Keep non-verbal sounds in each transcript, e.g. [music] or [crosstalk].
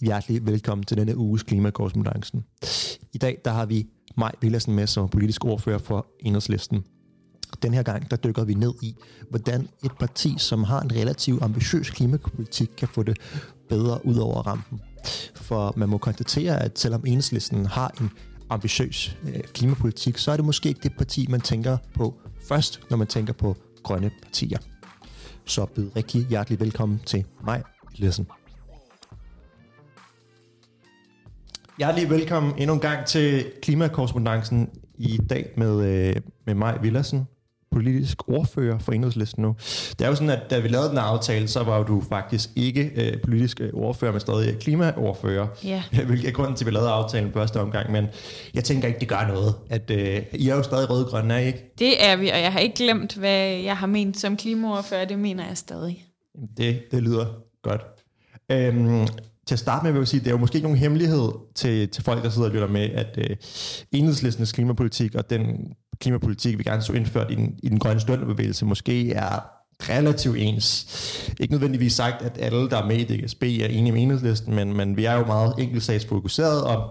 Hjertelig velkommen til denne uges klimakorrespondancen. I dag der har vi Maj Villersen med som politisk ordfører for Enhedslisten. Den her gang der dykker vi ned i, hvordan et parti, som har en relativt ambitiøs klimapolitik, kan få det bedre ud over rampen. For man må konstatere, at selvom Enhedslisten har en ambitiøs øh, klimapolitik, så er det måske ikke det parti, man tænker på først, når man tænker på grønne partier. Så byd rigtig hjertelig velkommen til mig, Villersen. Hjertelig velkommen endnu en gang til Klimakorrespondancen i dag med, øh, med mig, Villersen, politisk ordfører for Enhedslisten nu. Det er jo sådan, at da vi lavede den aftale, så var du faktisk ikke øh, politisk øh, ordfører, men stadig klimaordfører. Ja. [laughs] Hvilket er grunden til, at vi lavede aftalen første omgang. Men jeg tænker ikke, det gør noget. At, øh, I er jo stadig røde-grønne, er I ikke? Det er vi, og jeg har ikke glemt, hvad jeg har ment som klimaordfører. Det mener jeg stadig. Det, det lyder godt. Øhm, til at starte med vil jeg sige, det er jo måske ikke nogen hemmelighed til, til folk, der sidder og lytter med, at øh, enhedslistens klimapolitik og den klimapolitik, vi gerne så indført i den, i den grønne støttebevægelse, måske er relativt ens. Ikke nødvendigvis sagt, at alle, der er med i DGSB, er enige med enhedslisten, men, men vi er jo meget enkeltsagsfokuseret, og,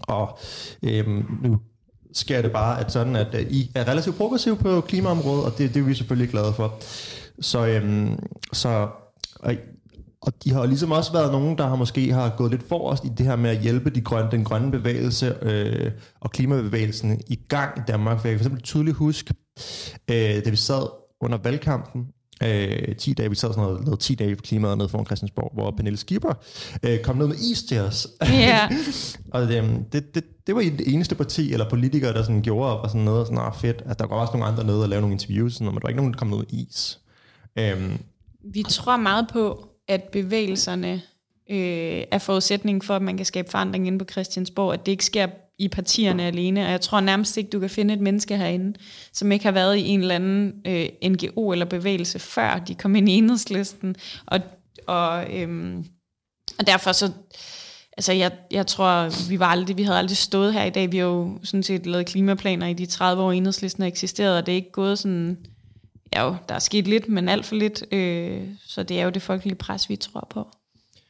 og øhm, nu sker det bare, at sådan, at øh, I er relativt progressiv på klimaområdet, og det, det er vi selvfølgelig glade for. Så, øhm, så og og de har ligesom også været nogen, der har måske har gået lidt forrest i det her med at hjælpe de grønne, den grønne bevægelse øh, og klimabevægelsen i gang i Danmark. For jeg kan for eksempel tydeligt huske, øh, da vi sad under valgkampen, øh, 10 dage, vi sad sådan noget, lavede 10 dage for klimaet nede foran Christiansborg, hvor Pernille Skipper øh, kom ned med is til os. Ja. [laughs] og øh, det, det, det var det eneste parti eller politikere, der sådan gjorde op og sådan noget, og sådan, ah, fedt, at der var også nogle andre nede og lave nogle interviews, sådan, men der var ikke nogen, der kom ned med is. Øh, Vi tror meget på, at bevægelserne øh, er forudsætningen for, at man kan skabe forandring inde på Christiansborg, at det ikke sker i partierne alene, og jeg tror nærmest ikke, du kan finde et menneske herinde, som ikke har været i en eller anden øh, NGO eller bevægelse, før de kom ind i enhedslisten, og, og, øhm, og derfor så, altså jeg, jeg tror, vi, var aldrig, vi havde aldrig stået her i dag, vi har jo sådan set lavet klimaplaner i de 30 år, enhedslisten har eksisteret, og det er ikke gået sådan, ja jo, der er sket lidt, men alt for lidt, øh, så det er jo det folkelige pres, vi tror på.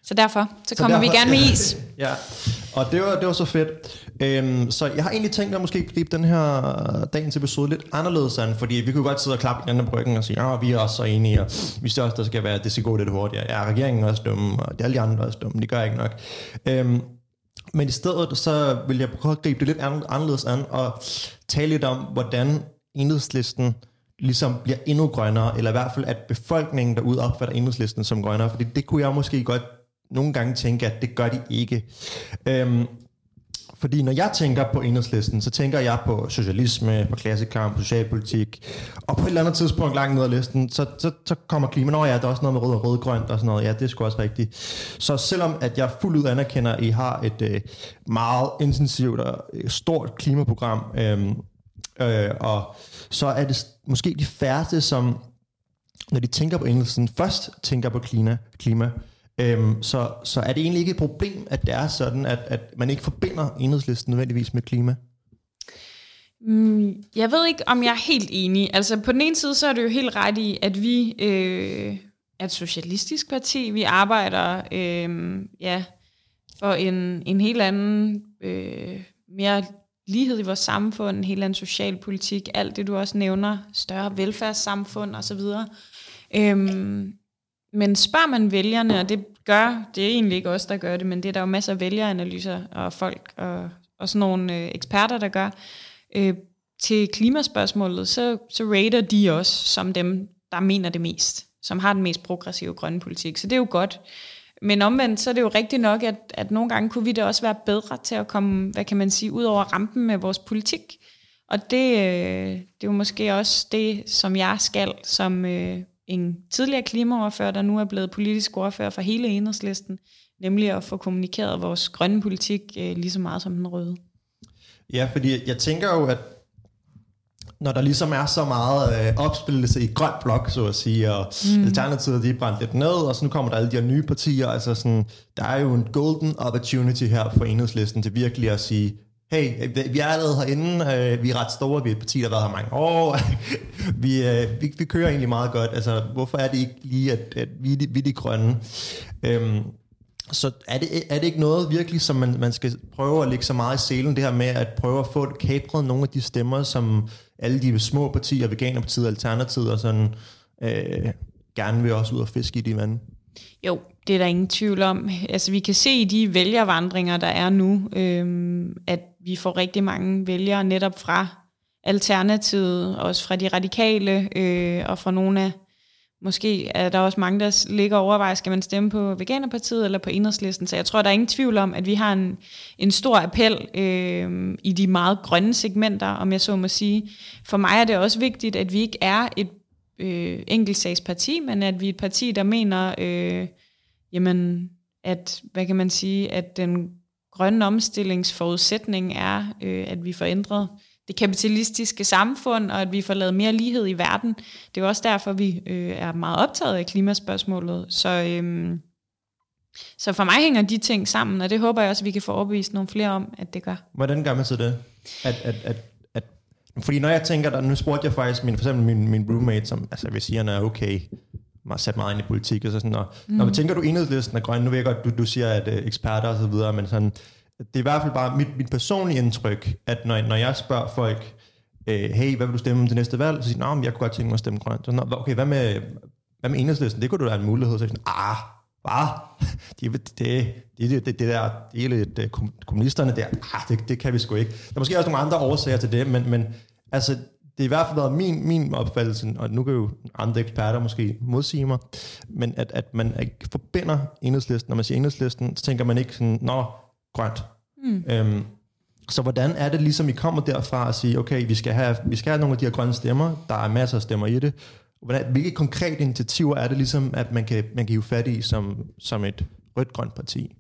Så derfor, så, så kommer derfor, vi gerne med is. [laughs] Ja, og det var, det var så fedt. Øhm, så jeg har egentlig tænkt mig måske gribe den her dagens episode lidt anderledes an, fordi vi kunne godt sidde og klappe i den anden bryggen og sige, ja, vi er også så enige, og vi synes også, der skal være, det skal gå lidt hurtigere. Ja, regeringen er også dumme, og det er alle de andre også dumme, de gør ikke nok. Øhm, men i stedet, så vil jeg prøve at gribe det lidt anderledes an, og tale lidt om, hvordan enhedslisten ligesom bliver endnu grønnere, eller i hvert fald, at befolkningen derude opfatter enhedslisten som grønnere, fordi det kunne jeg måske godt nogle gange tænke, at det gør de ikke. Øhm, fordi når jeg tænker på enhedslisten, så tænker jeg på socialisme, på klassekamp, på socialpolitik, og på et eller andet tidspunkt langt ned ad listen, så, så, så kommer klima, Nå ja, der er også noget med rød og rødgrønt og sådan noget, ja, det er sgu også rigtigt. Så selvom at jeg fuldt ud anerkender, at I har et øh, meget intensivt og øh, stort klimaprogram, øh, øh, og så er det måske de færreste, som når de tænker på enhedslisten, først tænker på klima, klima Øhm, så, så er det egentlig ikke et problem, at det er sådan, at, at man ikke forbinder enhedslisten nødvendigvis med klima? Mm, jeg ved ikke, om jeg er helt enig. Altså på den ene side, så er det jo helt ret i, at vi øh, er et socialistisk parti. Vi arbejder øh, ja, for en, en helt anden, øh, mere lighed i vores samfund, en helt anden socialpolitik, alt det du også nævner, større velfærdssamfund osv. Øhm, men spørger man vælgerne, og det gør, det er egentlig ikke os, der gør det, men det er der jo masser af vælgeranalyser og folk og, og sådan nogle øh, eksperter, der gør, øh, til klimaspørgsmålet, så, så rater de os som dem, der mener det mest, som har den mest progressive grønne politik. Så det er jo godt. Men omvendt, så er det jo rigtigt nok, at, at nogle gange kunne vi da også være bedre til at komme, hvad kan man sige, ud over rampen med vores politik. Og det, øh, det er jo måske også det, som jeg skal som øh, en tidligere klimaoverfører, der nu er blevet politisk ordfører for hele enhedslisten, nemlig at få kommunikeret vores grønne politik øh, lige så meget som den røde. Ja, fordi jeg tænker jo, at når der ligesom er så meget øh, opspillelse i grøn blok, så at sige, og mm. Alternativet de er brændt lidt ned, og så nu kommer der alle de her nye partier, altså sådan, der er jo en golden opportunity her for enhedslisten til virkelig at sige, hey, vi er allerede herinde, øh, vi er ret store, vi er et parti, der har været her mange år, [laughs] vi, øh, vi, vi kører egentlig meget godt, altså hvorfor er det ikke lige, at, at vi, vi er de grønne? Øhm, så er det, er det ikke noget virkelig, som man, man skal prøve at lægge så meget i selen, det her med at prøve at få kapret nogle af de stemmer, som alle de små partier, Veganerpartiet, Alternativet og sådan, øh, gerne vil også ud og fiske i de vand? Jo, det er der ingen tvivl om. Altså, vi kan se i de vælgervandringer, der er nu, øhm, at vi får rigtig mange vælgere netop fra Alternativet, også fra de radikale, øh, og fra nogle af, måske er der også mange, der ligger og overvejer, skal man stemme på Veganerpartiet eller på Enhedslisten. Så jeg tror, der er ingen tvivl om, at vi har en, en stor appel øh, i de meget grønne segmenter, om jeg så må sige. For mig er det også vigtigt, at vi ikke er et øh, enkeltsagsparti, men at vi er et parti, der mener, øh, jamen, at, hvad kan man sige, at den grønne omstillingsforudsætning er, øh, at vi får ændret det kapitalistiske samfund, og at vi får lavet mere lighed i verden. Det er også derfor, vi øh, er meget optaget af klimaspørgsmålet. Så, øh, så for mig hænger de ting sammen, og det håber jeg også, at vi kan få overbevist nogle flere om, at det gør. Hvordan gør man så det? At, at, at, at, fordi når jeg tænker, der, nu spurgte jeg faktisk min, for eksempel min, min roommate, som altså, vil sige, han er okay, har sat meget ind i politik, og så sådan, og, mm. når man tænker du enhedslisten er grøn, nu ved jeg godt, du, du siger, at uh, eksperter og så videre, men sådan, det er i hvert fald bare mit, mit personlige indtryk, at når, når jeg spørger folk, øh, hey, hvad vil du stemme til næste valg? Så siger de, jeg kunne godt tænke mig at stemme grønt. Så, okay, hvad med, hvad med enhedslisten? Det kunne du da have en mulighed. Så jeg sådan, ah, hvad? [laughs] Det, det, det, det, det, der, det er lidt øh, kommunisterne der, ah, det, det kan vi sgu ikke. Der er måske også nogle andre årsager til det, men, men altså, det er i hvert fald været min, min opfattelse, og nu kan jo andre eksperter måske modsige mig, men at, at man forbinder enhedslisten. Når man siger enhedslisten, så tænker man ikke sådan, nå, grønt. Mm. Øhm, så hvordan er det ligesom, I kommer derfra og siger, okay, vi skal, have, vi skal have nogle af de her grønne stemmer, der er masser af stemmer i det. Hvordan, hvilke konkrete initiativer er det ligesom, at man kan, man kan hive fat i som, som et rødt-grønt parti?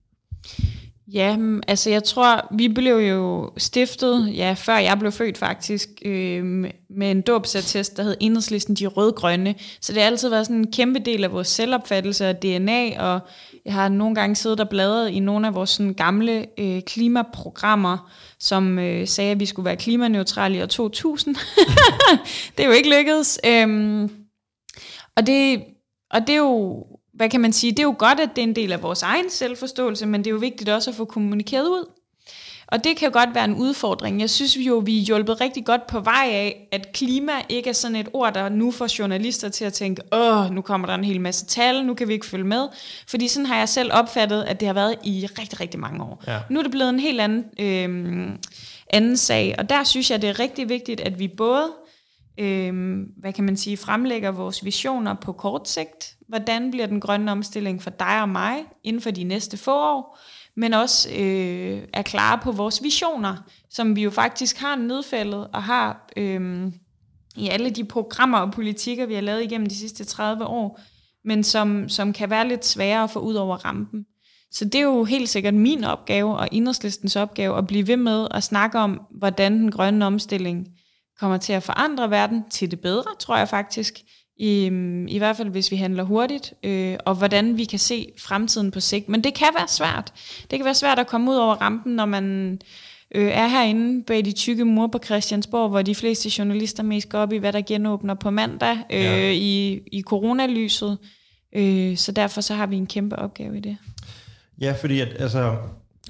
Ja, mm, altså jeg tror, vi blev jo stiftet, ja, før jeg blev født faktisk, øh, med en dåbsattest, der hed Enhedslisten de Rødgrønne. Så det har altid været sådan en kæmpe del af vores selvopfattelse og DNA, og jeg har nogle gange siddet og bladret i nogle af vores sådan, gamle øh, klimaprogrammer, som øh, sagde, at vi skulle være klimaneutrale i år 2000. [laughs] det er jo ikke lykkedes. Øhm, og, det, og det er jo hvad kan man sige, det er jo godt, at det er en del af vores egen selvforståelse, men det er jo vigtigt også at få kommunikeret ud. Og det kan jo godt være en udfordring. Jeg synes jo, vi er hjulpet rigtig godt på vej af, at klima ikke er sådan et ord, der nu får journalister til at tænke, åh, nu kommer der en hel masse tal, nu kan vi ikke følge med. Fordi sådan har jeg selv opfattet, at det har været i rigtig, rigtig mange år. Ja. Nu er det blevet en helt anden, øh, anden sag, og der synes jeg, det er rigtig vigtigt, at vi både øh, hvad kan man sige, fremlægger vores visioner på kort sigt. Hvordan bliver den grønne omstilling for dig og mig inden for de næste få år? Men også øh, er klare på vores visioner, som vi jo faktisk har nedfældet og har øh, i alle de programmer og politikker, vi har lavet igennem de sidste 30 år, men som, som kan være lidt sværere at få ud over rampen. Så det er jo helt sikkert min opgave og enhedslistens opgave at blive ved med at snakke om, hvordan den grønne omstilling kommer til at forandre verden til det bedre, tror jeg faktisk. I, i hvert fald hvis vi handler hurtigt, øh, og hvordan vi kan se fremtiden på sigt. Men det kan være svært. Det kan være svært at komme ud over rampen, når man øh, er herinde bag de tykke mure på Christiansborg, hvor de fleste journalister mest går op i, hvad der genåbner på mandag øh, ja. i, i coronalyset. Øh, så derfor så har vi en kæmpe opgave i det. Ja, fordi at, altså,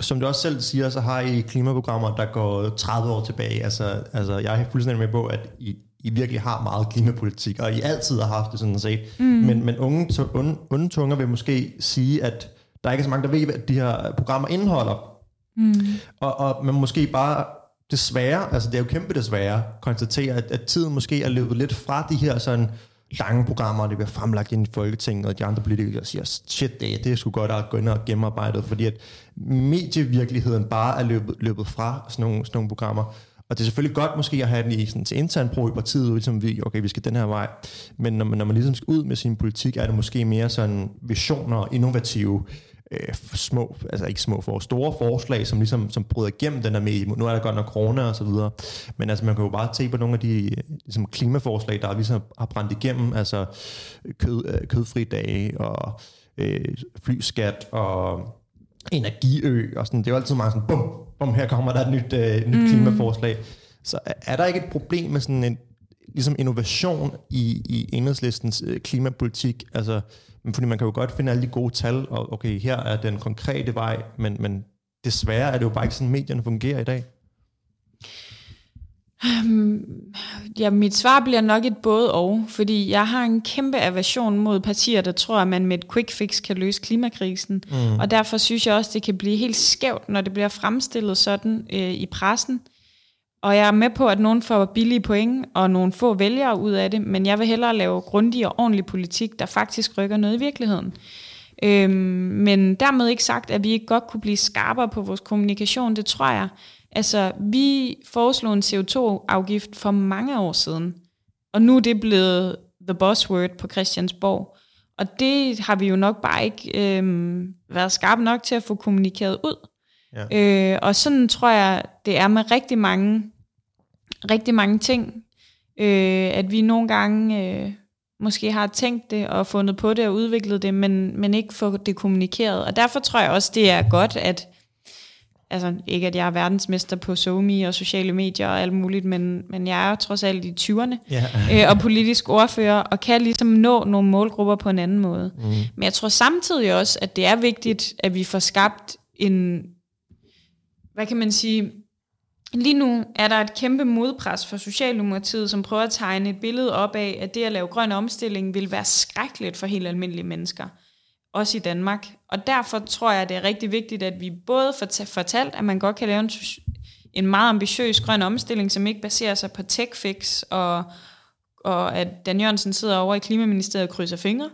som du også selv siger, så har I klimaprogrammer, der går 30 år tilbage. Altså, altså jeg er fuldstændig med på, at I, I virkelig har meget klimapolitik, og I altid har haft det sådan set. Mm. Men, men unge, onde, onde tunger vil måske sige, at der ikke er så mange, der ved, hvad de her programmer indeholder. Mm. Og, og man måske bare desværre, altså det er jo kæmpe desværre, konstatere, at, at tiden måske er løbet lidt fra de her sådan lange programmer, og det bliver fremlagt ind i Folketinget, og de andre politikere siger, shit, det, det er sgu godt at gå ind og gennemarbejde, fordi at medievirkeligheden bare er løbet, løbet fra sådan nogle, sådan nogle programmer. Og det er selvfølgelig godt måske at have den i sådan, til intern brug i partiet, ligesom vi, okay, vi skal den her vej. Men når man, når man ligesom skal ud med sin politik, er det måske mere sådan visioner og innovative øh, små, altså ikke små for, store forslag, som ligesom som bryder igennem den her med, nu er der godt nok corona og så videre, men altså man kan jo bare se på nogle af de ligesom, klimaforslag, der ligesom har brændt igennem, altså kød, øh, kødfri dage og øh, flyskat og energiø og sådan, det er jo altid meget sådan, bum, bum, her kommer der et nyt, øh, nyt mm. klimaforslag. Så er der ikke et problem med sådan en ligesom innovation i, i enhedslistens øh, klimapolitik? Altså, fordi man kan jo godt finde alle de gode tal, og okay, her er den konkrete vej, men, men desværre er det jo bare ikke sådan, medierne fungerer i dag. Um, ja, mit svar bliver nok et både og, fordi jeg har en kæmpe aversion mod partier, der tror, at man med et quick fix kan løse klimakrisen. Mm. Og derfor synes jeg også, det kan blive helt skævt, når det bliver fremstillet sådan øh, i pressen. Og jeg er med på, at nogen får billige point, og nogle få vælgere ud af det, men jeg vil hellere lave grundig og ordentlig politik, der faktisk rykker noget i virkeligheden. Øhm, men dermed ikke sagt, at vi ikke godt kunne blive skarpere på vores kommunikation, det tror jeg. Altså, vi foreslog en CO2-afgift for mange år siden, og nu er det blevet the buzzword på Christiansborg. Og det har vi jo nok bare ikke øhm, været skarpe nok til at få kommunikeret ud. Ja. Øh, og sådan tror jeg, det er med rigtig mange, rigtig mange ting, øh, at vi nogle gange øh, måske har tænkt det og fundet på det og udviklet det, men, men ikke få det kommunikeret. Og derfor tror jeg også, det er godt, at altså ikke at jeg er verdensmester på SoMe og sociale medier og alt muligt, men, men jeg er trods alt i 20'erne ja. øh, og politisk ordfører, og kan ligesom nå nogle målgrupper på en anden måde. Mm. Men jeg tror samtidig også, at det er vigtigt, at vi får skabt en, hvad kan man sige, lige nu er der et kæmpe modpres for Socialdemokratiet, som prøver at tegne et billede op af, at det at lave grøn omstilling vil være skrækkeligt for helt almindelige mennesker også i Danmark. Og derfor tror jeg, det er rigtig vigtigt, at vi både får fortalt, at man godt kan lave en, en meget ambitiøs grøn omstilling, som ikke baserer sig på tech-fix, og, og at Dan Jørgensen sidder over i Klimaministeriet og krydser fingre,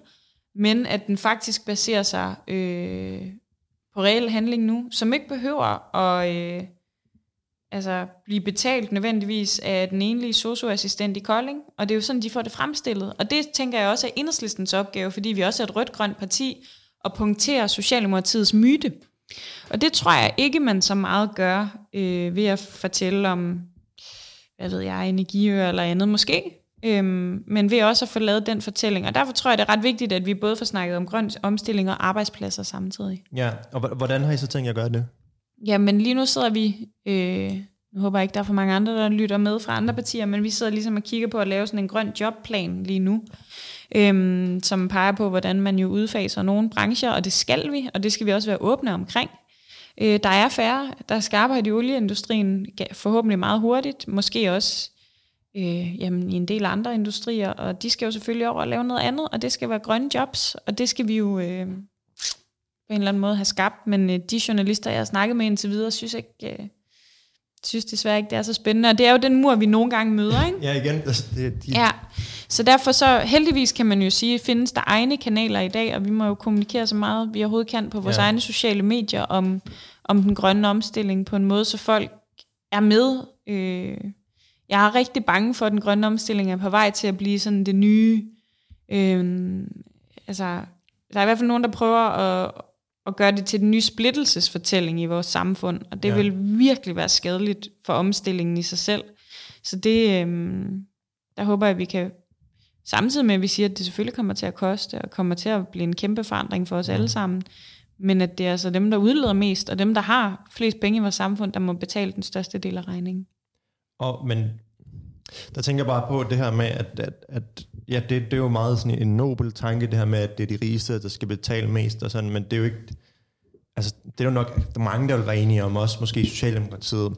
men at den faktisk baserer sig øh, på reel handling nu, som ikke behøver at øh, altså, blive betalt nødvendigvis af den enlige socioassistent i Kolding, og det er jo sådan, de får det fremstillet. Og det tænker jeg også er enhedslistens opgave, fordi vi også er et rødt-grønt parti, og punkterer Socialdemokratiets myte. Og det tror jeg ikke, man så meget gør øh, ved at fortælle om, hvad ved jeg, energiøer eller andet måske, øhm, men ved også at få lavet den fortælling. Og derfor tror jeg, det er ret vigtigt, at vi både får snakket om grøn omstilling og arbejdspladser samtidig. Ja, og hvordan har I så tænkt jer at gøre det? Jamen lige nu sidder vi, øh, nu håber jeg ikke, der er for mange andre, der lytter med fra andre partier, men vi sidder ligesom og kigger på at lave sådan en grøn jobplan lige nu, øhm, som peger på, hvordan man jo udfaser nogle brancher, og det skal vi, og det skal vi også være åbne omkring. Øh, der er færre, der skal arbejde i olieindustrien forhåbentlig meget hurtigt, måske også øh, jamen, i en del andre industrier, og de skal jo selvfølgelig over og lave noget andet, og det skal være grønne jobs, og det skal vi jo øh, på en eller anden måde have skabt, men øh, de journalister, jeg har snakket med indtil videre, synes ikke... Øh, synes desværre ikke, det er så spændende. Og det er jo den mur, vi nogle gange møder, ikke? Ja, igen. Altså, det, de... Ja, så derfor så heldigvis kan man jo sige, findes der egne kanaler i dag, og vi må jo kommunikere så meget, vi overhovedet kan på vores ja. egne sociale medier om, om den grønne omstilling på en måde, så folk er med. Øh, jeg er rigtig bange for, at den grønne omstilling er på vej til at blive sådan det nye. Øh, altså, der er i hvert fald nogen, der prøver at, at gøre det til den nye splittelsesfortælling i vores samfund, og det ja. vil virkelig være skadeligt for omstillingen i sig selv. Så det, øhm, der håber jeg, at vi kan, samtidig med at vi siger, at det selvfølgelig kommer til at koste, og kommer til at blive en kæmpe forandring for os ja. alle sammen, men at det er altså dem, der udleder mest, og dem, der har flest penge i vores samfund, der må betale den største del af regningen. Og, men der tænker jeg bare på det her med, at, at, at ja, det, det er jo meget sådan en nobel tanke, det her med, at det er de rigeste, der skal betale mest og sådan, men det er jo ikke, altså det er jo nok der er mange, der vil være enige om, også måske Socialdemokratiet.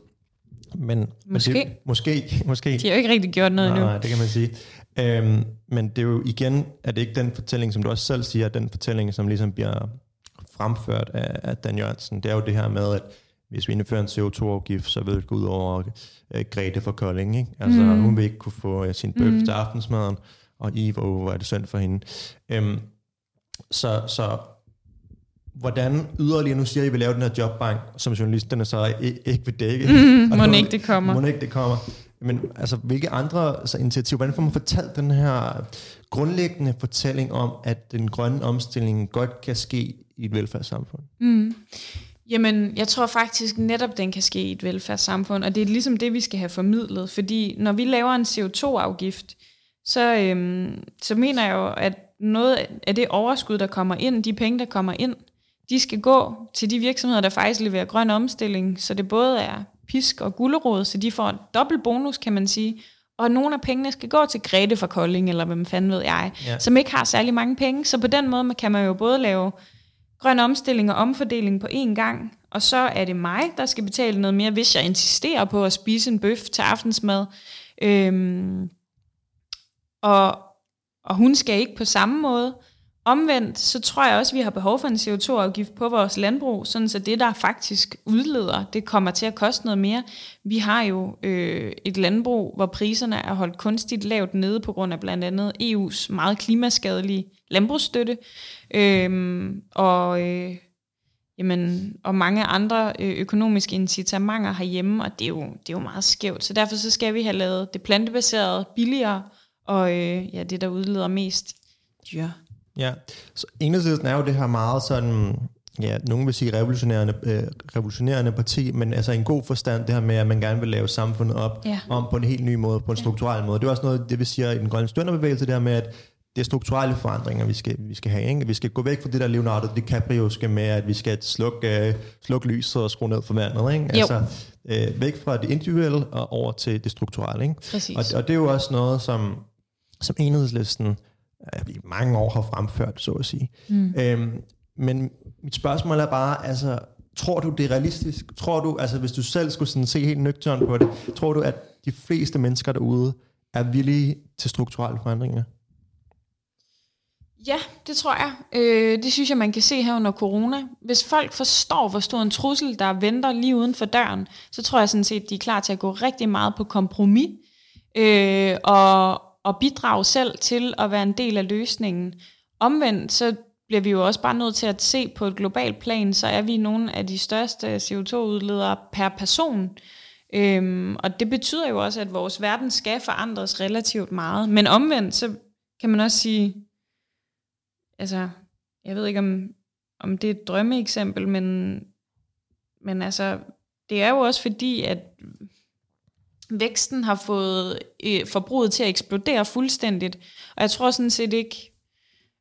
Men, måske. Men det, måske. Måske. De har jo ikke rigtig gjort noget nej, nu. Nej, det kan man sige. Øhm, men det er jo igen, at det ikke den fortælling, som du også selv siger, den fortælling, som ligesom bliver fremført af, af Dan Jørgensen. Det er jo det her med, at hvis vi indfører en CO2-afgift, så vil det gå ud over uh, Grete for Kolding. Ikke? Altså, mm. hun vil ikke kunne få uh, sin bøf mm. til aftensmaden og oh, hvor er det synd for hende. Øhm, så, så hvordan yderligere, nu siger I, at I vil lave den her jobbank, som journalisterne så ikke, vil dække. [laughs] Mm, må ikke det kommer. Må ikke det kommer. Men altså, hvilke andre altså, initiativer, hvordan får man fortalt den her grundlæggende fortælling om, at den grønne omstilling godt kan ske i et velfærdssamfund? Mm. Jamen, jeg tror faktisk netop, den kan ske i et velfærdssamfund, og det er ligesom det, vi skal have formidlet. Fordi når vi laver en CO2-afgift, så, øhm, så mener jeg jo, at noget af det overskud, der kommer ind, de penge, der kommer ind, de skal gå til de virksomheder, der faktisk leverer grøn omstilling, så det både er pisk og gullerod, så de får en dobbelt bonus, kan man sige, og nogle af pengene skal gå til Grete fra Kolding, eller hvem fanden ved jeg, Ja. som ikke har særlig mange penge. Så på den måde kan man jo både lave grøn omstilling og omfordeling på én gang, og så er det mig, der skal betale noget mere, hvis jeg insisterer på at spise en bøf til aftensmad. Øhm, og, og hun skal ikke på samme måde. Omvendt, så tror jeg også, at vi har behov for en CO2-afgift på vores landbrug, sådan så det, der faktisk udleder, det kommer til at koste noget mere. Vi har jo øh, et landbrug, hvor priserne er holdt kunstigt lavt nede på grund af blandt andet EU's meget klimaskadelige landbrugsstøtte, øh, og, øh, jamen, og mange andre øh, økonomiske incitamenter herhjemme, og det er, jo, det er jo meget skævt. Så derfor så skal vi have lavet det plantebaserede billigere, og øh, ja, det, der udleder mest dyr. Ja, så enhedslisten er jo det her meget sådan, ja, nogen vil sige revolutionerende, øh, revolutionerende parti, men altså en god forstand det her med, at man gerne vil lave samfundet op Ja. om på en helt ny måde, på en strukturel måde. Det er også noget, det vi siger i den grønne studenterbevægelse, det her med, at det er strukturelle forandringer, vi skal, vi skal have. Ikke? Vi skal gå væk fra det der Leonardo DiCaprio med, at vi skal slukke, øh, slukke lyset og skrue ned for vandet. Ikke? Altså, øh, væk fra det individuelle og over til det strukturelle. Ikke? Præcis. Og, og det er jo også noget, som, som enhedslisten i mange år har fremført, så at sige. Mm. Øhm, men mit spørgsmål er bare, altså, tror du, det er realistisk? Tror du, altså hvis du selv skulle sådan se helt nøgternt på det, tror du, at de fleste mennesker derude er villige til strukturelle forandringer? Ja, det tror jeg. Øh, det synes jeg, man kan se her under corona. Hvis folk forstår, hvor stor en trussel, der venter lige uden for døren, så tror jeg sådan set, de er klar til at gå rigtig meget på kompromis øh, og, og bidrage selv til at være en del af løsningen. Omvendt, så bliver vi jo også bare nødt til at se på et globalt plan, så er vi nogle af de største CO2-udledere per person. Øhm, og det betyder jo også, at vores verden skal forandres relativt meget. Men omvendt, så kan man også sige, altså, jeg ved ikke om, om det er et drømmeeksempel, men, men altså, det er jo også fordi, at væksten har fået øh, forbruget til at eksplodere fuldstændigt. Og jeg tror sådan set ikke,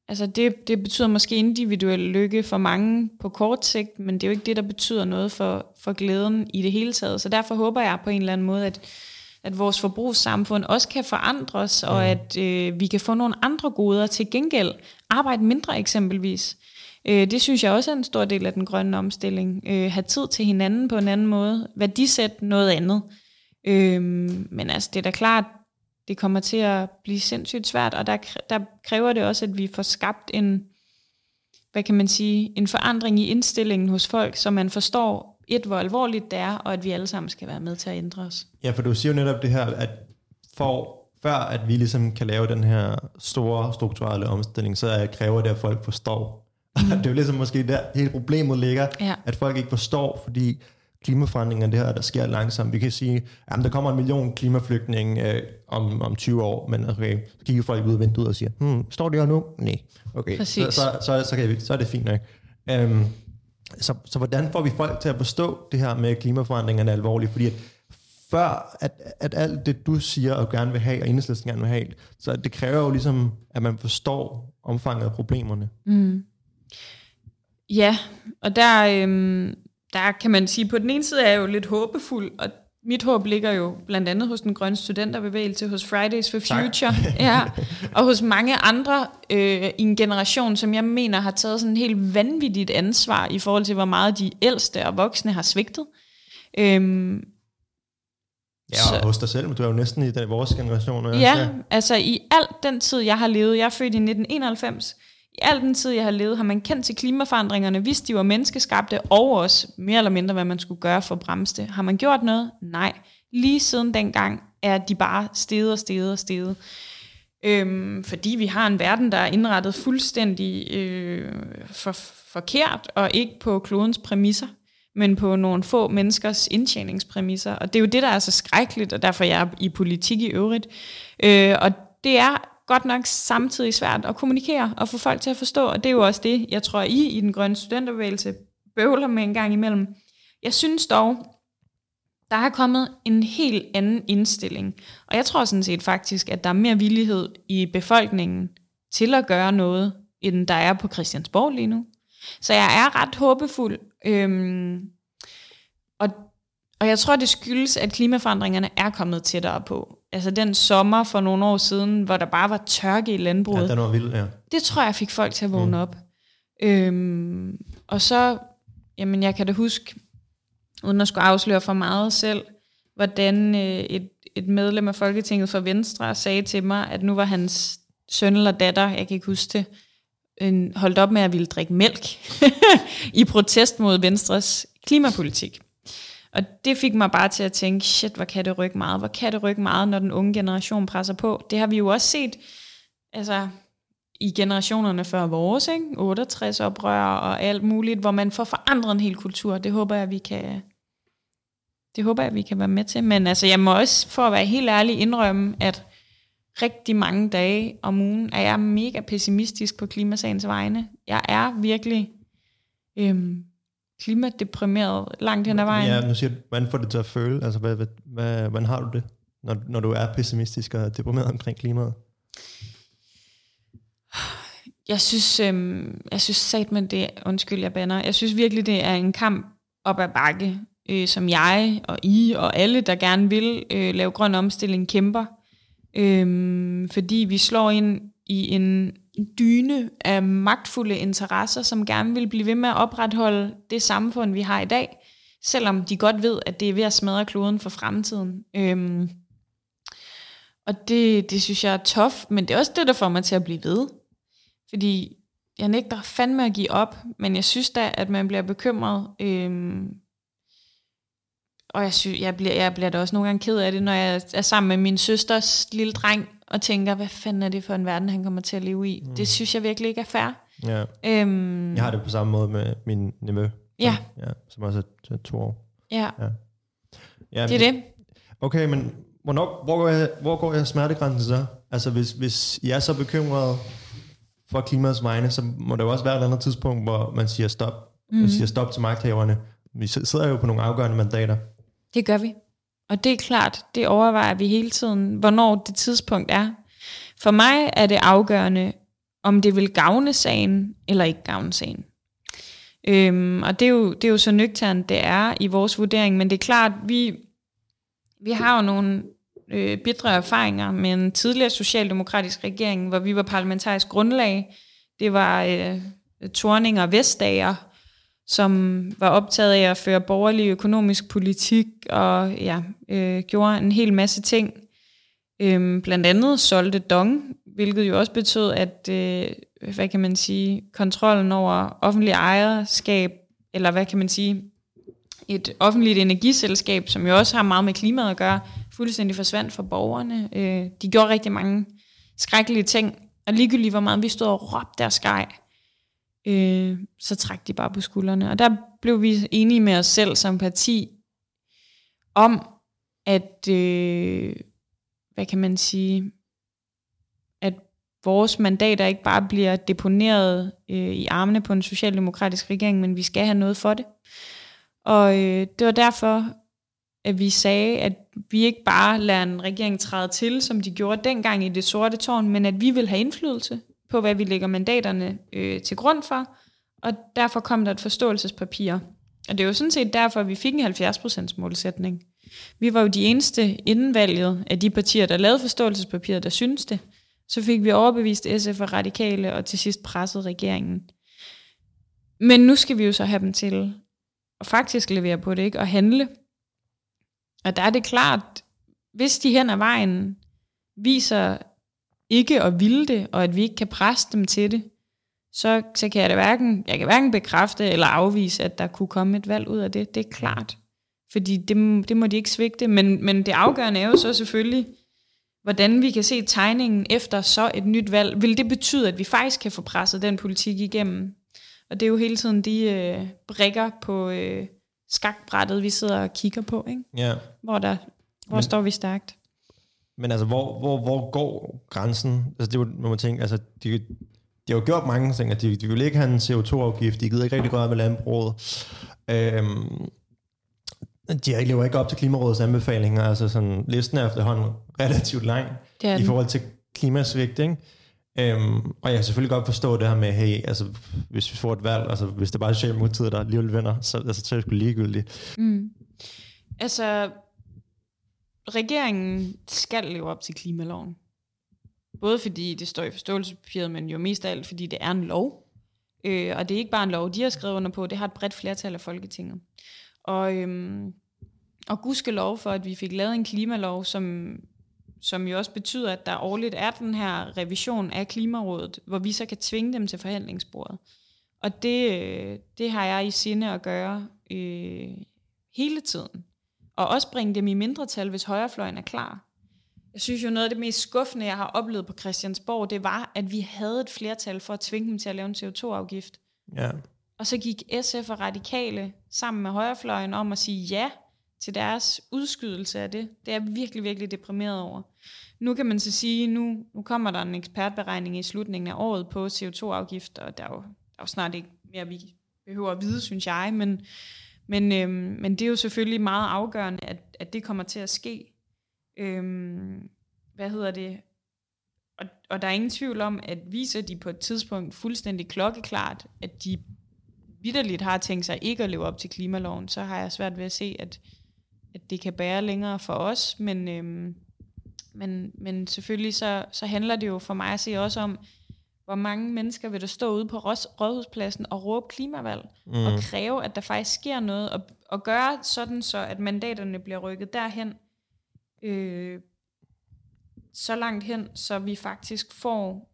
altså det, det betyder måske individuel lykke for mange på kort sigt, men det er jo ikke det, der betyder noget for, for glæden i det hele taget. Så derfor håber jeg på en eller anden måde, at, at vores forbrugssamfund også kan forandres, og at øh, vi kan få nogle andre goder til gengæld. Arbejde mindre eksempelvis. Øh, det synes jeg også er en stor del af den grønne omstilling. Øh, have tid til hinanden på en anden måde. Værdisætte noget andet. Øh, men altså, det er da klart, det kommer til at blive sindssygt svært, og der, der kræver det også, at vi får skabt en, hvad kan man sige, en forandring i indstillingen hos folk, så man forstår, et, hvor alvorligt det er, og at vi alle sammen skal være med til at ændre os. Ja, for du siger jo netop det her, at for, før at vi ligesom kan lave den her store strukturelle omstilling, så er- kræver det, at folk forstår. Mm. [laughs] det er jo ligesom måske der hele problemet ligger, Ja. at folk ikke forstår, fordi klimaforandringer, det her, der sker langsomt. Vi kan sige, at der kommer en million klimaflygtninge øh, om, om 20 år, men okay, så kigger folk ud af vinduet og siger, hmm, står det her nu? Nej. Okay, Præcis. så, så, så, så, kan vi, så er det fint nok. Um, så, så hvordan får vi folk til at forstå det her med, klimaforandringerne er alvorlige? Fordi at før at, at alt det, du siger og gerne vil have, og enhedslisten gerne vil have, så det kræver jo ligesom, at man forstår omfanget af problemerne. Ja, og der, øhm, der kan man sige, på den ene side er jeg jo lidt håbefuld, og mit håb ligger jo blandt andet hos den grønne studenterbevægelse, hos Fridays for. Future, ja, og hos mange andre øh, i en generation, som jeg mener har taget sådan et helt vanvittigt ansvar i forhold til, hvor meget de ældste og voksne har svigtet. Øhm, Ja, Så- og hos dig selv, men du er jo næsten i den, vores generation. også, Ja, altså i al den tid, jeg har levet, jeg er født i 1991, i al den tid, jeg har levet, har man kendt til klimaforandringerne, vidst de var menneskeskabte, og også mere eller mindre, hvad man skulle gøre for at bremse det. Har man gjort noget? Nej. Lige siden dengang er de bare steget og steget og steget. Øhm, fordi vi har en verden, der er indrettet fuldstændig øh, for, forkert, og ikke på klodens præmisser, men på nogle få menneskers indtjeningspræmisser. Og det er jo det, der er så skrækkeligt, og derfor jeg er i politik i øvrigt. Øh, og det er godt nok samtidig svært at kommunikere og få folk til at forstå, og det er jo også det, jeg tror, I i den grønne studenterbevægelse bøvler med en gang imellem. Jeg synes dog, der er kommet en helt anden indstilling. Og jeg tror sådan set faktisk, at der er mere villighed i befolkningen til at gøre noget, end der er på Christiansborg lige nu. Så jeg er ret håbefuld. Øhm, og, og jeg tror, det skyldes, at klimaforandringerne er kommet tættere på altså den sommer for nogle år siden, hvor der bare var tørke i landbruget. Ja, den var vild, ja. Det tror jeg fik folk til at vågne mm. op. Øhm, og så, jamen jeg kan da huske, uden at skulle afsløre for meget selv, hvordan øh, et, et medlem af Folketinget for Venstre sagde til mig, at nu var hans søn eller datter, jeg kan ikke huske det, en, holdt op med at ville drikke mælk [laughs] i protest mod Venstres klimapolitik. Og det fik mig bare til at tænke, shit, hvor kan det rykke meget? Hvor kan det rykke meget, når den unge generation presser på? Det har vi jo også set altså, i generationerne før vores, ikke? 68 oprør og alt muligt, hvor man får forandret en hel kultur. Det håber jeg, vi kan, det håber jeg, vi kan være med til. Men altså, jeg må også, for at være helt ærlig, indrømme, at rigtig mange dage om ugen er jeg mega pessimistisk på klimasagens vegne. Jeg er virkelig øhm, klimadeprimeret langt hen ad vejen. Ja, nu siger du, hvordan får det til at føle? Altså, hvad, hvad, hvad, hvordan har du det, når, når du er pessimistisk og deprimeret omkring klimaet? Jeg synes, øhm, jeg synes sat med det, undskyld, jeg banner, jeg synes virkelig, det er en kamp op ad bakke, øh, som jeg og I og alle, der gerne vil øh, lave grøn omstilling, kæmper. Øhm, fordi vi slår ind i en dyne af magtfulde interesser, som gerne vil blive ved med at opretholde det samfund, vi har i dag, selvom de godt ved, at det er ved at smadre kloden for fremtiden. Øhm, og det, det synes jeg er tof, men det er også det, der får mig til at blive ved. Fordi jeg nægter fandme at give op, men jeg synes da, at man bliver bekymret. Øhm, og jeg, synes, jeg, bliver, jeg bliver da også nogle gange ked af det, når jeg er sammen med min søsters lille dreng, og tænker, hvad fanden er det for en verden, han kommer til at leve i? Mm. Det synes jeg virkelig ikke er fair. Ja. Øhm, jeg har det på samme måde med min nevø, ja. ja, som også er to år. Ja, ja. ja det er det. Okay, men hvornår, hvor, går jeg, hvor går jeg smertegrænsen så? Altså hvis, hvis jeg er så bekymret for klimaets vegne, så må der jo også være et andet tidspunkt, hvor man siger stop. Mm. Man siger stop til magthaverne. Vi sidder jo på nogle afgørende mandater. Det gør vi. Og det er klart, det overvejer vi hele tiden, hvornår det tidspunkt er. For mig er det afgørende, om det vil gavne sagen, eller ikke gavne sagen. Øhm, og det er, jo, det er jo så nøgternt, det er i vores vurdering, men det er klart, vi, vi har jo nogle øh, bedre erfaringer med en tidligere socialdemokratisk regering, hvor vi var parlamentarisk grundlag. Det var øh, Torning og Vestager, som var optaget af at føre borgerlig økonomisk politik og ja, øh, gjorde en hel masse ting. Øhm, blandt andet solgte Dong, hvilket jo også betød, at øh, hvad kan man sige, kontrollen over offentlig ejerskab, eller hvad kan man sige, et offentligt energiselskab, som jo også har meget med klimaet at gøre, fuldstændig forsvandt for borgerne. Øh, de gjorde rigtig mange skrækkelige ting, og ligegyldigt hvor meget vi stod og råbte deres skej, øh, så trak de bare på skuldrene. Og der blev vi enige med os selv som parti om, at, øh, hvad kan man sige, at vores mandater ikke bare bliver deponeret øh, i armene på en socialdemokratisk regering, men vi skal have noget for det. Og øh, det var derfor, at vi sagde, at vi ikke bare lader en regering træde til, som de gjorde dengang i det sorte tårn, men at vi vil have indflydelse på, hvad vi lægger mandaterne øh, til grund for, og derfor kom der et forståelsespapir. Og det er jo sådan set derfor, vi fik en 70% målsætning. Vi var jo de eneste inden valget af de partier, der lavede forståelsespapiret, der syntes det. Så fik vi overbevist SF og radikale, og til sidst presset regeringen. Men nu skal vi jo så have dem til at faktisk levere på det, ikke? og handle. Og der er det klart, hvis de hen ad vejen viser ikke at ville det, og at vi ikke kan presse dem til det, så, så kan jeg det hverken, jeg kan hverken bekræfte eller afvise, at der kunne komme et valg ud af det. Det er klart. Fordi det, det må de ikke svigte. Men, men det afgørende er jo så selvfølgelig, hvordan vi kan se tegningen efter så et nyt valg. Vil det betyde, at vi faktisk kan få presset den politik igennem? Og det er jo hele tiden de øh, brikker på øh, skakbrættet, vi sidder og kigger på. Ikke? Ja. Hvor, der, hvor men, står vi stærkt? Men altså, hvor, hvor, hvor går grænsen? Altså, det må man tænke, altså, de, de har jo gjort mange ting, at de, de vil ikke have en CO2-afgift, de gider ikke rigtig gøre med landbruget. Øhm, de lever ikke op til Klimarådets anbefalinger, altså sådan, listen er efterhånden relativt lang i forhold til klimasvigt, ikke? Øhm, og jeg kan selvfølgelig godt forstå det her med, hey, altså, hvis vi får et valg, altså, hvis det bare er Socialdemokratiet, der alligevel vinder, så, altså, så er det sgu ligegyldigt. Mm. Altså, regeringen skal leve op til klimaloven. Både fordi det står i forståelsespapiret, men jo mest af alt, fordi det er en lov. Øh, og det er ikke bare en lov, de har skrevet under på, det har et bredt flertal af Folketinget. Og, øhm, og gudske lov for, at vi fik lavet en klimalov, som, som jo også betyder, at der årligt er den her revision af Klimarådet, hvor vi så kan tvinge dem til forhandlingsbordet. Og det, øh, det har jeg i sinde at gøre øh, hele tiden. Og også bringe dem i mindretal, hvis højrefløjen er klar. Jeg synes jo, noget af det mest skuffende, jeg har oplevet på Christiansborg, det var, at vi havde et flertal for at tvinge dem til at lave en CO2-afgift. Ja. Og så gik SF og Radikale sammen med højrefløjen om at sige ja til deres udskydelse af det. Det er jeg virkelig, virkelig deprimeret over. Nu kan man så sige, nu, nu kommer der en ekspertberegning i slutningen af året på CO2-afgift, og der er, jo, der er jo snart ikke mere, vi behøver at vide, synes jeg, men, men, øhm, men det er jo selvfølgelig meget afgørende, at, at det kommer til at ske. Øhm, hvad hedder det? Og, og der er ingen tvivl om, at viser de på et tidspunkt fuldstændig klokkeklart, at de vidderligt har tænkt sig ikke at leve op til klimaloven, så har jeg svært ved at se, at, at det kan bære længere for os. Men, øhm, men, men selvfølgelig så, så handler det jo for mig at se også om, hvor mange mennesker vil der stå ude på rådhuspladsen og råbe klimavalg, mm. og kræve, at der faktisk sker noget, og, og gøre sådan så, at mandaterne bliver rykket derhen, øh, så langt hen, så vi faktisk får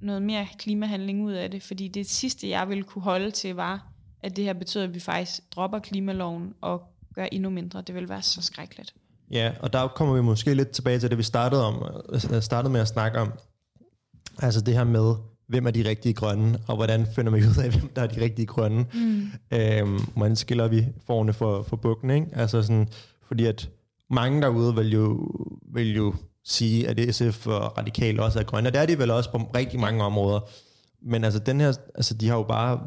noget mere klimahandling ud af det, fordi det sidste, jeg ville kunne holde til, var, at det her betyder, at vi faktisk dropper klimaloven og gør endnu mindre. Det vil være så skrækkeligt. Ja, og der kommer vi måske lidt tilbage til det, vi startede, om, øh, startede med at snakke om. Altså det her med, hvem er de rigtige grønne, og hvordan finder vi [laughs] ud af, hvem der er de rigtige grønne. Mm. Øhm, hvordan skiller vi forne for, for bukken, ikke? Altså sådan, fordi at mange derude vil jo, vil jo sige, at SF og radikale også er grønne, og det er de vel også på rigtig mange områder. Men altså, den her, altså, de har jo bare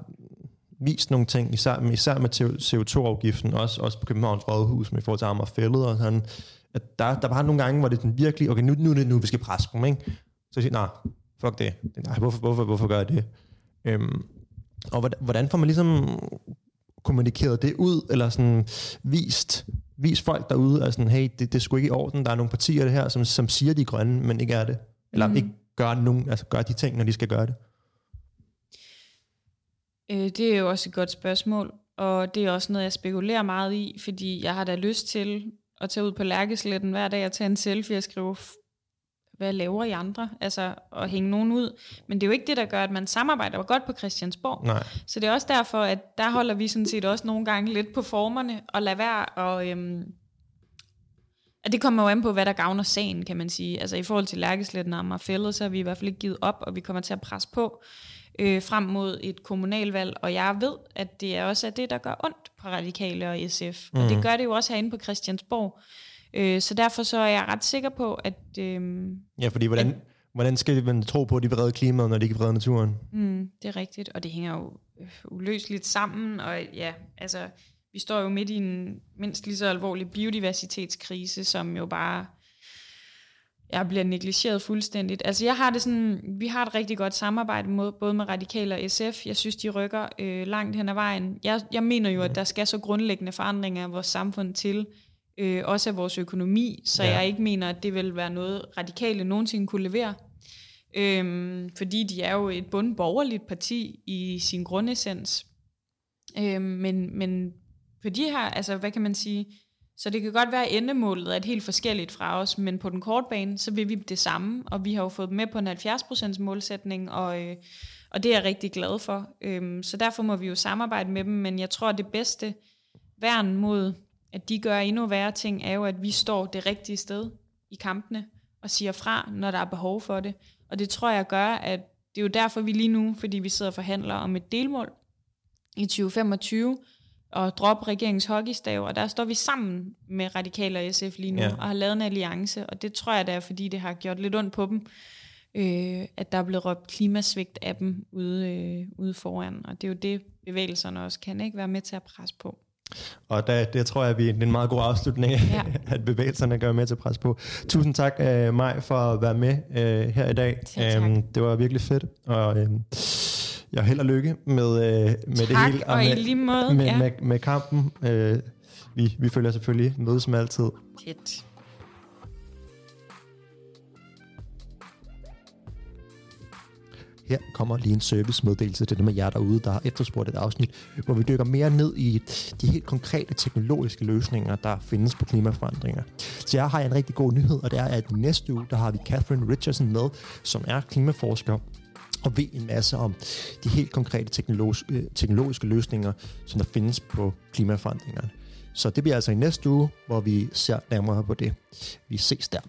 vist nogle ting, især, især med CO2-afgiften, også, også på Københavns Rådhus, med i forhold til Amagerfældet og sådan, at der, der var nogle gange, hvor det sådan virkelig, okay, nu, nu er det nu, vi skal presse dem, ikke? Så jeg siger, nej, fuck det. Nej, hvorfor, hvorfor, hvorfor gør jeg det? Øhm, og hvordan, hvordan får man ligesom kommunikeret det ud, eller sådan vist, vist folk derude, at sådan, hey, det, det er sgu ikke i orden, der er nogle partier det her, som, som siger, de er grønne, men ikke er det. Eller mm. ikke gør, nogen, altså gør de ting, når de skal gøre det. Øh, det er jo også et godt spørgsmål, og det er også noget, jeg spekulerer meget i, fordi jeg har da lyst til at tage ud på lærkesletten hver dag og tage en selfie og skrive, hvad laver I andre? Altså at hænge nogen ud. Men det er jo ikke det, der gør, at man samarbejder godt på Christiansborg. Nej. Så det er også derfor, at der holder vi sådan set også nogle gange lidt på formerne og lader være og øhm, at det kommer jo an på, hvad der gavner sagen, kan man sige. Altså i forhold til Lærkesletten og Fældet, så har vi i hvert fald ikke givet op, og vi kommer til at presse på øh, frem mod et kommunalvalg, og jeg ved, at det er også er det, der gør ondt på Radikale og SF. Mm. Og det mhm. gør det jo også herinde på Christiansborg. Øh, så derfor så er jeg ret sikker på, at... Øh, ja, fordi hvordan, at, hvordan skal man tro på, at de vil redde klimaet, når de ikke vil redde naturen? Mm, det er rigtigt, og det hænger jo øh, uløseligt sammen, og ja, altså, vi står jo midt i en mindst lige så alvorlig biodiversitetskrise, som jo bare jeg bliver negligeret fuldstændigt. Altså jeg har det sådan, vi har et rigtig godt samarbejde med, både med Radikale og SF. Jeg synes, de rykker øh, langt hen ad vejen. Jeg, jeg mener jo, at der skal så grundlæggende forandringer af vores samfund til, øh, også af vores økonomi, så ja. jeg ikke mener, at det vil være noget, radikale nogensinde kunne levere. Øhm, fordi de er jo et bundborgerligt parti i sin grundessens. Øhm, men, men på de her, altså hvad kan man sige, så det kan godt være, at endemålet er et helt forskelligt fra os, men på den korte bane, så vil vi det samme, og vi har jo fået dem med på en 70% målsætning, og, øh, og det er jeg rigtig glad for. Øhm, så derfor må vi jo samarbejde med dem, men jeg tror, at det bedste værn mod at de gør endnu værre ting, er jo, at vi står det rigtige sted i kampene og siger fra, når der er behov for det. Og det tror jeg gør, at det er jo derfor, vi lige nu, fordi vi sidder og forhandler om et delmål i 2025, og droppe regeringens hockeystav, og der står vi sammen med Radikale og SF lige nu, ja. og har lavet en alliance, og det tror jeg, det er, fordi det har gjort lidt ondt på dem, øh, at der er blevet råbt klimasvigt af dem ude, øh, ude foran, og det er jo det, bevægelserne også kan ikke være med til at presse på. Og der, det tror jeg, det er en meget god afslutning, ja. [laughs] at bevægelserne gør med til pres på. Tusind tak, uh, Maj, for at være med uh, her i dag. Um, det var virkelig fedt, og uh, jeg held og lykke med, uh, med tak, det hele. Og, og med, måde. Med, ja. med, med kampen. Uh, vi, vi følger selvfølgelig med som altid. Tæt. Her kommer lige en servicemeddelelse til dem af jer derude, der har efterspurgt et afsnit, hvor vi dykker mere ned i de helt konkrete teknologiske løsninger, der findes på klimaforandringer. Så jeg har en rigtig god nyhed, og det er, at næste uge, der har vi Catherine Richardson med, som er klimaforsker og ved en masse om de helt konkrete øh, teknologiske løsninger, som der findes på klimaforandringerne. Så det bliver altså i næste uge, hvor vi ser nærmere på det. Vi ses der.